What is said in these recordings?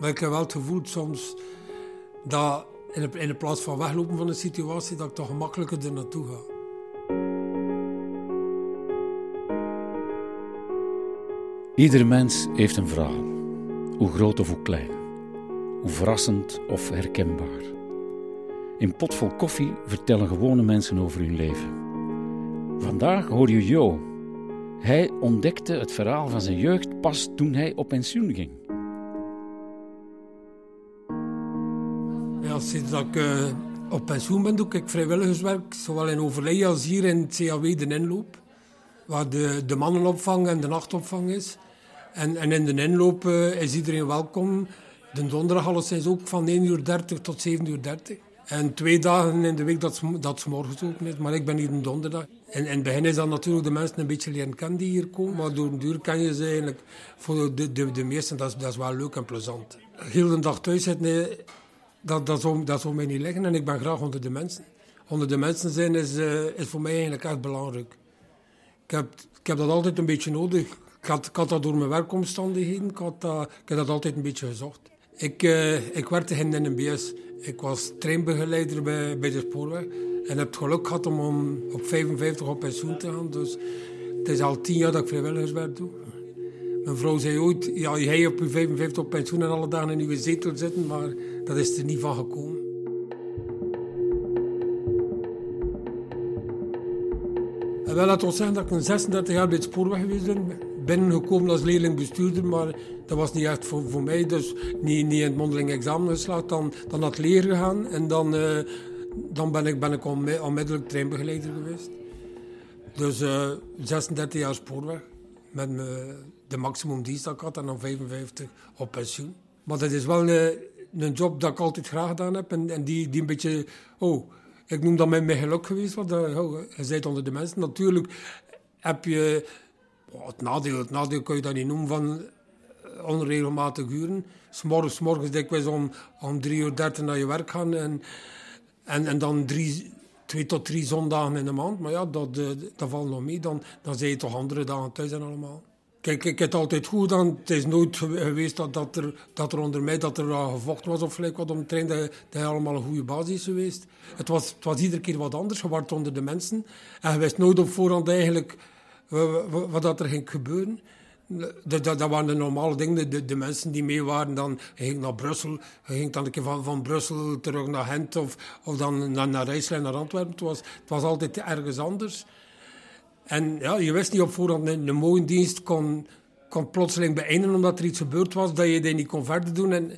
Maar ik heb wel het gevoel soms dat in de, de plaats van weglopen van een situatie, dat ik toch gemakkelijker er naartoe ga. Ieder mens heeft een verhaal, hoe groot of hoe klein, hoe verrassend of herkenbaar. In Potvol Koffie vertellen gewone mensen over hun leven. Vandaag hoor je Jo. Hij ontdekte het verhaal van zijn jeugd pas toen hij op pensioen ging. Sinds dat ik uh, op pensioen ben, doe ik vrijwilligerswerk, zowel in overleg als hier in het CAW de inloop, waar de, de mannenopvang en de nachtopvang is. En, en in de inloop uh, is iedereen welkom. De donderdag alleszins ook van 1.30 uur tot 7.30 uur. En twee dagen in de week dat, dat morgens ook is. Maar ik ben hier een donderdag. En in het begin is dat natuurlijk de mensen een beetje leren kennen die hier komen. Maar door een duur kan je ze eigenlijk voor de, de, de meesten, dat is, dat is wel leuk en plezant. Heel de dag thuis zitten, dat, dat, zou, dat zou mij niet liggen. En ik ben graag onder de mensen. Onder de mensen zijn is, uh, is voor mij eigenlijk echt belangrijk. Ik heb, ik heb dat altijd een beetje nodig. Ik had, ik had dat door mijn werkomstandigheden. Ik, had ik heb dat altijd een beetje gezocht. Ik, uh, ik werkte in de NBS. Ik was treinbegeleider bij, bij de spoorweg. En heb het geluk gehad om, om op 55 op pensioen te gaan. Dus het is al tien jaar dat ik vrijwilligerswerk doe. Mijn vrouw zei ooit, ja, jij op je 55 op pensioen en alle dagen in uw zetel zitten, maar dat is er niet van gekomen. En wel, laat ons zeggen dat ik een 36 jaar bij het spoorweg geweest ben. Binnengekomen als leerling-bestuurder, maar dat was niet echt voor, voor mij. Dus niet, niet in het mondeling examen geslaagd, dan, dan het leer gegaan. En dan, uh, dan ben ik, ben ik onmiddellijk treinbegeleider geweest. Dus uh, 36 jaar spoorweg. Met me, de maximum dienst dat ik had en dan 55 op pensioen. Maar dat is wel een, een job dat ik altijd graag gedaan heb. En, en die, die een beetje... Oh, ik noem dat mijn geluk geweest. Want oh, je bent onder de mensen. Natuurlijk heb je... Oh, het, nadeel, het nadeel kun je dat niet noemen van onregelmatig uren. S'morgens, morgens dikwijls om, om drie uur dertig naar je werk gaan. En, en, en dan drie, twee tot drie zondagen in de maand. Maar ja, dat, dat valt nog mee. Dan, dan zijn je toch andere dagen thuis en allemaal. Kijk, ik heb altijd goed gedaan. Het is nooit geweest dat, dat, er, dat er onder mij dat er gevochten was of gelijk wat om trein. Dat, dat allemaal een goede basis geweest. Het was, het was iedere keer wat anders. Je werd onder de mensen. En je wist nooit op voorhand eigenlijk wat, wat er ging gebeuren. Dat, dat, dat, waren de normale dingen. De, de, mensen die mee waren, dan ging naar Brussel. Ging dan een keer van, van Brussel terug naar Gent of, of dan naar, naar Rijsselijn, naar Antwerpen. Het was, het was altijd ergens anders. En ja, je wist niet op voorhand, een, een mooie dienst kon, kon plotseling beëindigen omdat er iets gebeurd was dat je die niet kon verder doen. En,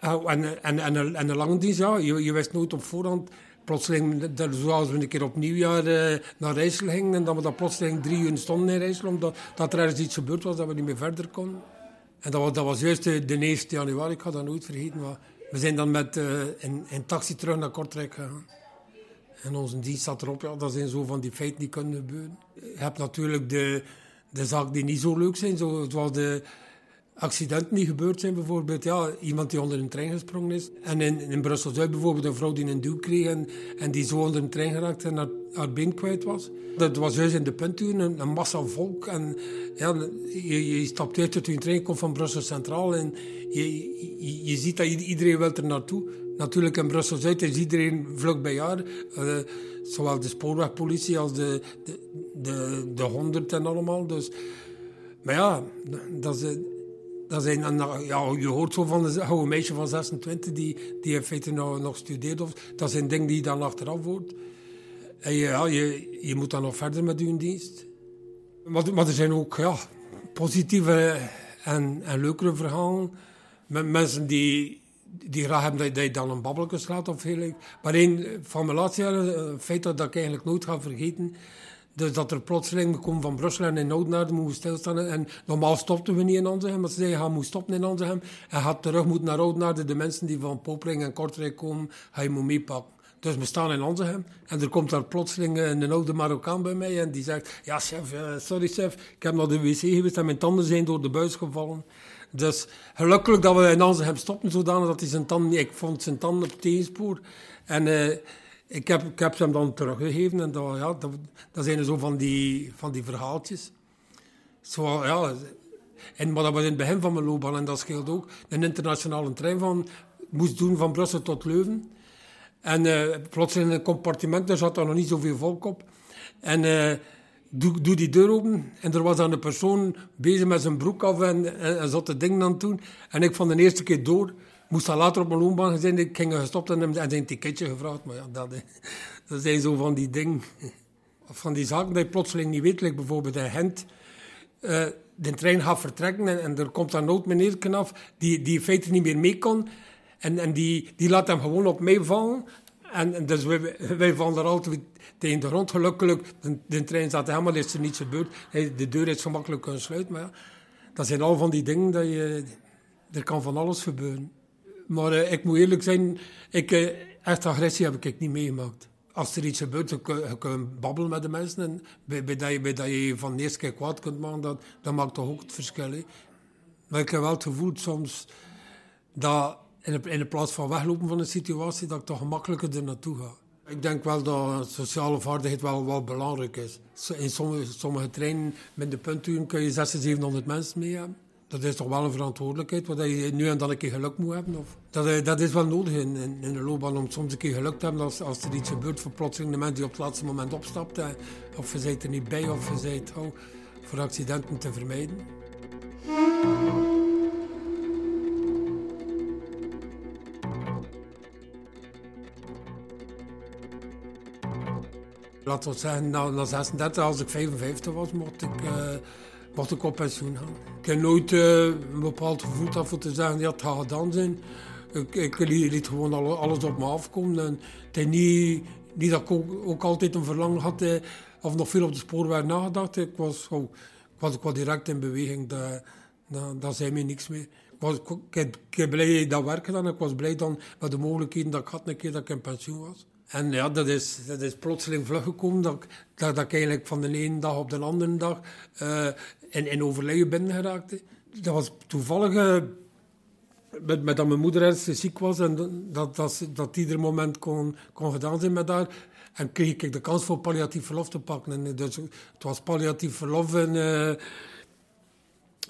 en, en, en, een, en een lange dienst, ja, je, je wist nooit op voorhand plotseling, zoals we een keer op nieuwjaar uh, naar Rijssel gingen en dat we dan plotseling drie uur stonden in Rijssel, omdat dat er ergens iets gebeurd was dat we niet meer verder konden. En dat was, dat was juist de, de 1 januari, ik ga dat nooit vergeten. We zijn dan met uh, in, in taxi terug naar Kortrijk gegaan. En onze dienst zat erop, ja, dat zijn zo van die feiten die kunnen gebeuren. Je hebt natuurlijk de, de zaken die niet zo leuk zijn, zoals de accidenten die gebeurd zijn. Bijvoorbeeld ja, iemand die onder een trein gesprongen is. En in, in Brussel-Zuid bijvoorbeeld een vrouw die een duw kreeg en, en die zo onder een trein geraakt en haar, haar been kwijt was. Dat was juist in de puntuur, een, een massa volk. En ja, je, je stapt uit uit je trein, komt van Brussel Centraal en je, je, je ziet dat iedereen wil er naartoe. Natuurlijk in Brussel-Zuid is iedereen vlug bij jaar. Uh, zowel de spoorwegpolitie als de, de, de, de honderd en allemaal. Dus, maar ja, dat is dat zijn, ja, je hoort zo van een oude meisje van 26 die, die in feite nog, nog studeert. Of, dat zijn dingen die dan achteraf hoort. En ja, je, je moet dan nog verder met je dienst. Maar, maar er zijn ook ja, positieve en, en leukere verhalen. Met mensen die, die graag hebben dat, je dan een babbelje slaat of heel Maar een van mijn laatste jaren, een feit dat ik eigenlijk nooit ga vergeten dus dat er plotseling, we komen van Brussel en in Oudenaarde we stilstaan. En normaal stopten we niet in Anzegem, maar ze zeiden, ga moet stoppen in Anzegem. En gaat terug moeten naar Oudenaarde. De mensen die van Popering en Kortrijk komen, ga je moet meepakken. Dus we staan in Anzegem en er komt daar plotseling een oude Marokkaan bij mij en die zegt, ja chef, sorry chef, ik heb naar de wc geweest en mijn tanden zijn door de buis gevallen. Dus gelukkig dat we in Anzegem stopten, zodanig dat hij zijn tanden, ik vond zijn tanden op tegenspoor. En... Uh, ik heb, ik heb ze hem dan teruggegeven en dat, ja, dat, dat zijn zo van die, van die verhaaltjes. Zo, ja, En, maar dat was in het begin van mijn loopbaan en dat scheelt ook. Een internationale trein van, moest doen van Brussel tot Leuven. En uh, plots in een compartiment, daar zat er nog niet zoveel volk op. En uh, doe, die deur open en er was dan een persoon bezig met zijn broek af en, en, zat de dingen aan het doen. En ik van de eerste keer door, moest dan later op mijn loopbaan zijn, ik ging gestopt en hem en zijn ticketje gevraagd. Maar ja, dat, dat zijn zo van die dingen, van die zaken dat je plotseling niet weet. Bijvoorbeeld in Gent, uh, de trein gaat vertrekken en, en er komt dan oud meneer af die, die in niet meer mee kon. En, en die, die laat hem gewoon op mij vallen. En, dus wij, wij er altijd tegen de grond. Gelukkig, de, de trein staat helemaal, is er niets gebeurd. De deur is gemakkelijk kunnen sluiten. Maar dat zijn al van die dingen dat je... Er kan van alles gebeuren. Maar uh, ik moet eerlijk zijn, ik, uh, echt agressie heb ik niet meegemaakt. Als er iets gebeurt, je kunt, babbelen met de mensen. En bij, bij, dat je, bij dat je van de eerste keer kwaad kunt maken, dat, dat maakt toch ook het verschil. Hè. Maar ik heb wel het gevoel soms dat in, in plaats van weglopen van een situatie, dat ik toch gemakkelijker er naartoe ga. Ik denk wel dat sociale vaardigheid wel, wel belangrijk is. In sommige, sommige treinen met de kun je 600, 700 mensen mee hebben. Dat is toch wel een verantwoordelijkheid, wat je nu en dan een keer geluk moet hebben. Of, dat, eh, dat is wel nodig in, in, in, de loopbaan om soms een keer geluk te hebben als, als er iets gebeurt voor plotseling de mensen die op het laatste moment opstapt. Eh, of je zit er niet bij of je zit oh, voor accidenten te vermijden. Laten we zeggen, na, na 36, als ik 55 was, mocht ik, uh, mocht ik op pensioen gaan. Ik heb nooit uh, een bepaald gevoel voor te zeggen, ja, het gaat gedaan zijn. Ik, ik liet gewoon alles op me afkomen. En het niet, dat ik ook, altijd een verlangen had uh, of nog veel op de spoorweg nagedacht. Ik was, wel direct in beweging, daar, daar zei mij niks meer. Ik was ik, ik, blij dat werk gedaan. Ik was blij dan met de mogelijkheden dat ik had een keer dat ik in pensioen was. En ja, dat is, dat is plotseling vlug gekomen dat, dat, dat ik eigenlijk van de ene dag op de andere dag uh, in, in overlijden ben geraakt. Dat was toevallig uh, met, met dat mijn moeder ernstig ziek was en dat, dat, dat ieder moment kon, kon gedaan zijn met haar. En kreeg ik de kans voor palliatief verlof te pakken. En dus, het was palliatief verlof en uh,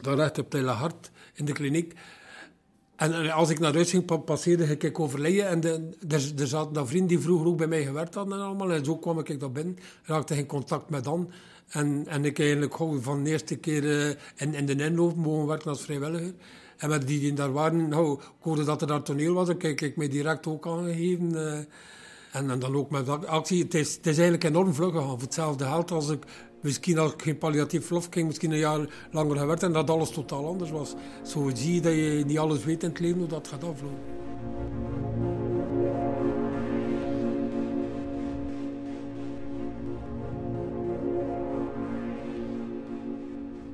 daar recht op het hart in de kliniek. En als ik naar huis ging, passeerde ik overlijden. En er, er zaten dan vrienden die vroeger ook bij mij gewerkt hadden en allemaal. En zo kwam ik daar binnen, raakte in contact met dan. En, en ik eigenlijk gewoon van de eerste keer uh, in, de inloop mogen werken als vrijwilliger. En met die die daar waren, nou, ik hoorde dat er daar toneel was, dan kijk ik mij direct ook aangegeven. Uh, en, en dan ook met actie. Het is, het is eigenlijk enorm vlug gegaan. Hetzelfde geld als ik misschien als ik geen palliatief verlof ging, misschien een jaar langer gewerkt en dat alles totaal anders was. Zo zie je dat je niet alles weet in het leven hoe dat gaat aflopen.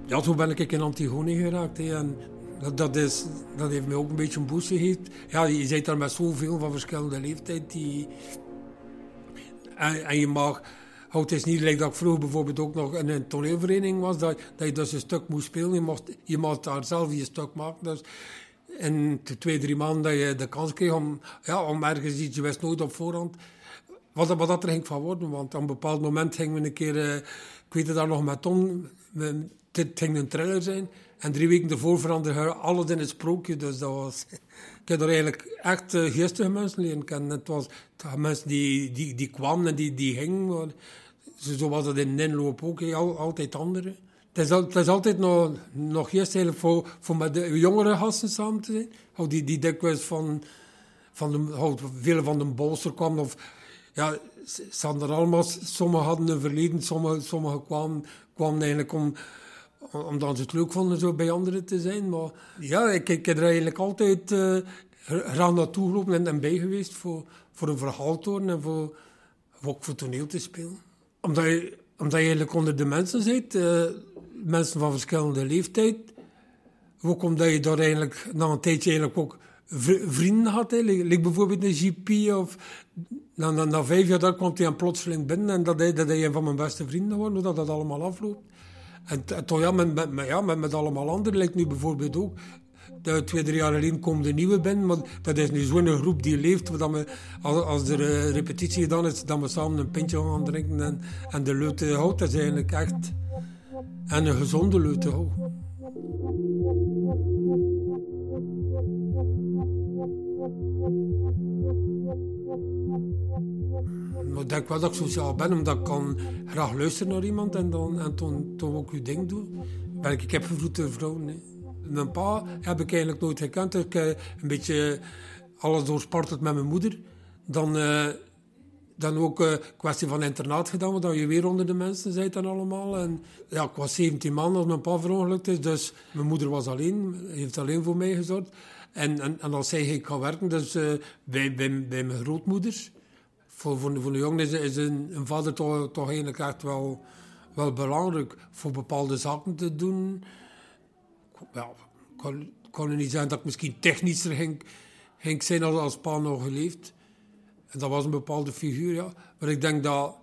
Ja, zo ben ik in Antigone geraakt. En dat, is, dat heeft mij ook een beetje een boost gegeven. Ja, je zit daar met zoveel van verschillende leeftijd. Die... En je mag het is niet like dat ik vroeger bijvoorbeeld ook nog in een toneelvereniging was, dat, dat je dus een stuk moest spelen. Je mocht, je mocht daar zelf je stuk maken. Dus in twee, drie maanden dat je de kans kreeg om, ja, om ergens iets, je wist nooit op voorhand wat, wat dat er ging van worden. Want op een bepaald moment gingen we een keer, uh, ik weet het daar nog met Tom, het ging een thriller zijn. En drie weken ervoor veranderde alles in het sprookje. Dus dat was... Ik heb er eigenlijk echt uh, mensen leren kennen. Het was mensen die, die, die kwamen en die, die gingen. Zo was het in Ninloop ook, al, altijd andere. Het is, altijd nog, nog eerst voor, voor met de jongere gasten samen te zijn. Die, die dikwijls van, van de, van de bolster kwamen. Of, ja, ze hadden er allemaal, sommigen hadden een verleden, sommigen, sommigen kwamen, kwamen eigenlijk om omdat ze het leuk vonden zo bij anderen te zijn. Maar ja, ik, ik heb er eigenlijk altijd uh, graag naartoe gelopen en, bij geweest voor, voor een verhaal te horen en voor, voor, voor toneel te spelen. Omdat je, omdat je eigenlijk onder de mensen zit, uh, mensen van verschillende leeftijd. Ook omdat je daar eigenlijk na een tijdje eigenlijk ook vrienden had. Like, bijvoorbeeld een GP of... Na, na, na, vijf jaar daar komt hij aan plotseling binnen en dat hij, dat hij een van mijn beste vrienden wordt, hoe dat, dat allemaal afloopt. En, toch ja met, met, ja, met, met allemaal anderen lijkt nu bijvoorbeeld ook. Twee, drie jaar geleden komen de nieuwe binnen, maar dat is nu zo'n groep die leeft. Dat we, als, er uh, repetitie gedaan is, dat we samen een pintje gaan drinken en, en de leute houdt. Dat is eigenlijk echt... En een gezonde leute houden. Ik denk wel dat ik sociaal ben, omdat ik kan graag luisteren naar iemand en dan en toen, toen ook je ding doen. Ben ik, heb gevloed vrouwen. Nee. Mijn pa heb ik eigenlijk nooit gekend. Ik heb een beetje alles doorsparteld met mijn moeder. Dan, uh, dan ook een kwestie van internaat gedaan, dat je weer onder de mensen bent dan allemaal. En, ja, ik was 17 man als mijn pa verongelukt is, dus mijn moeder was alleen, heeft alleen voor mij gezorgd. En, en, en als zij ik ga werken, dus uh, bij, bij, bij mijn grootmoeders. Voor, voor, de jongen is, een, vader toch, toch eigenlijk echt wel, wel belangrijk voor bepaalde zaken te doen. Ja, ik kan niet zeggen dat ik misschien technischer ging, ging zijn als, als pa nog geleefd. En dat was een bepaalde figuur, ja. Maar ik denk dat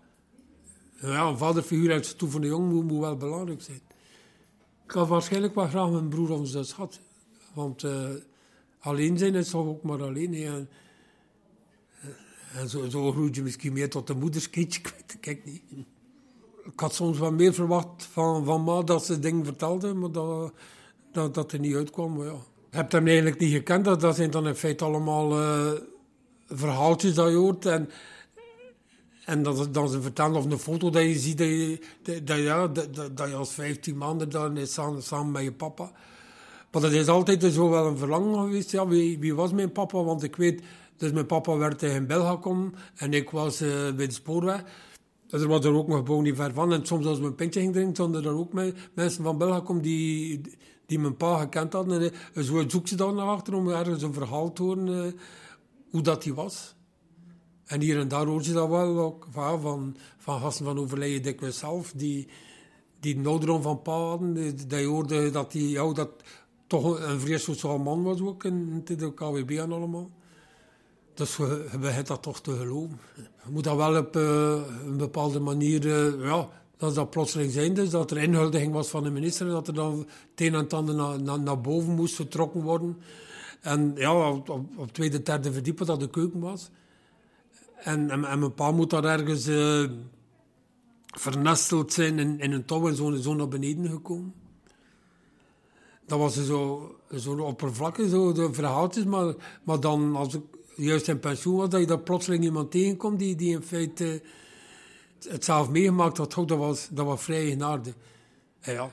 ja, een vaderfiguur uit toe van de jong moet, wel belangrijk zijn. Ik had waarschijnlijk wel graag mijn broer of zus gehad. Want uh, alleen zijn is toch ook maar alleen. En, eh, en zo, zo groeit je misschien meer tot een moederskindje, ik niet. Ik had soms wat meer verwacht van, van ma dat ze dingen vertelde, maar dat, dat, dat er niet uitkwam. Maar ja. Hem eigenlijk niet gekend, dat, dat zijn dan in feite allemaal... Uh, verhaaltjes dat je hoort. En, en dat, dan ze vertellen of een foto dat je ziet dat je, dat, ja, dat, dat, je als 15 maanden dan is samen, samen met je papa. Maar dat is altijd zo wel een verlangen geweest. Ja, wie, wie was mijn papa? Want ik weet, dus mijn papa werd in Belgium en ik was uh, bij de spoorweg. Dus er was er ook nog gewoon niet ver van. En soms als we een pintje gingen drinken, stonden er ook mensen van Belgium die, die mijn pa gekend hadden. En zo zoek ze dan naar achter om ergens een verhaal te horen. Uh, hoe dat die was. En hier en daar hoor je dat wel ook van, van, van gasten van overlijden dikwijls zelf, die, die een van pa hadden. Dat je hoorde dat hij ja, dat toch een sociaal man was ook in, in de KWB en allemaal. Dus we hebben dat toch te geloven. Je moet dat wel op uh, een bepaalde manier, uh, ja, dat dat plotseling zijn dus, dat er inhuldiging was van de minister en dat er dan het een en het ander naar, boven moest getrokken worden. En ja, op, op, tweede, derde verdiepen dat de keuken was. En, en, mijn pa moet daar ergens uh, vernesteld zijn in, in een touw en zo, zo naar beneden gekomen. Dat was zo, zo oppervlakkig, zo de verhaaltjes. Maar, maar dan, als ik juist in pensioen was, dat je daar plotseling iemand tegenkomt die, die in feite het zelf meegemaakt had, dat was, dat was vrij genaarde. Ja,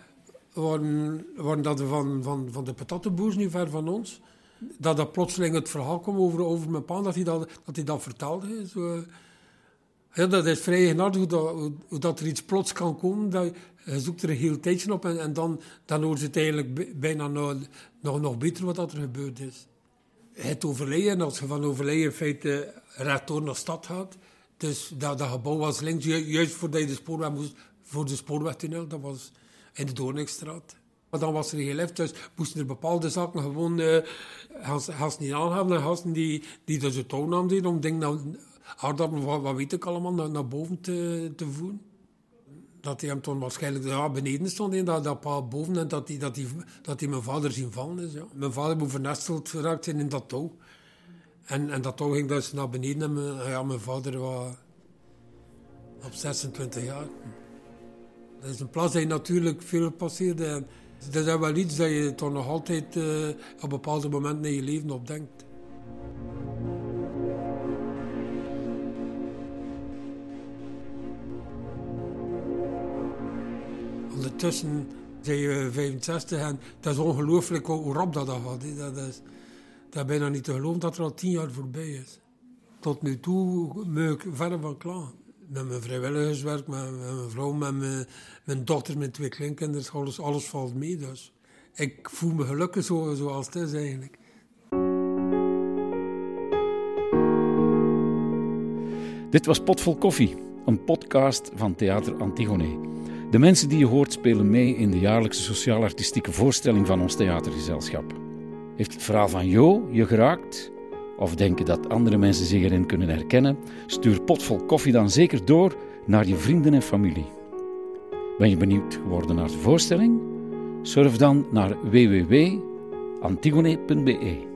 waren, waren dat van, van, van de patattenboers niet ver van ons dat er plotseling het verhaal kwam over, over mijn pa, dat hij dat, dat, hij dat vertelde. Zo, ja, dat is vrij genadig hoe dat, hoe dat er iets plots kan komen. Dat, je zoekt er een heel tijdje op en, en dan, dan hoort het eigenlijk bijna nog, nog, nog beter wat dat er gebeurd is. Het overlijden, als je van overlijden in feite rechtdoor naar de stad gaat. Dus dat, dat gebouw was links, juist voordat je de spoorweg moest, voor de spoorwegtunnel, dat was in de Doornikstraat. Maar dan was er geen lift, dus moesten er bepaalde zaken gewoon uh, niet aanhaven. En gasten die, die dus het touw namen om dingen aardappelen, wat, wat weet ik allemaal, naar, naar boven te, te voeren. Dat hij hem toen waarschijnlijk ja, beneden stond, in, dat, dat pa boven en dat hij dat dat mijn vader zien vallen is. Ja. Mijn vader moet vernesteld geraakt in dat touw. En, en dat touw ging dus naar beneden en mijn, ja, mijn vader was op 26 jaar. Dat is een plaats die natuurlijk veel passeerde. Dat is wel iets dat je toch nog altijd uh, op bepaalde momenten in je leven op denkt. Zijn je 65 en dat is ongelooflijk hoe rap dat gaat. Dat is, dat is bijna niet te geloven dat er al tien jaar voorbij is. Tot nu toe ben ik van klaar met mijn vrijwilligerswerk, met, met mijn vrouw, met mijn, mijn dochter, mijn twee kleinkinderen, alles, alles valt mee. Dus ik voel me gelukkig zo, zoals het is eigenlijk. Dit was Potvol Koffie, een podcast van Theater Antigone. De mensen die je hoort spelen mee in de jaarlijkse sociaal-artistieke voorstelling van ons theatergezelschap. Heeft het verhaal van Jo je geraakt? of denken dat andere mensen zich erin kunnen herkennen, stuur potvol koffie dan zeker door naar je vrienden en familie. Ben je benieuwd geworden naar de voorstelling? Surf dan naar www.antigone.be.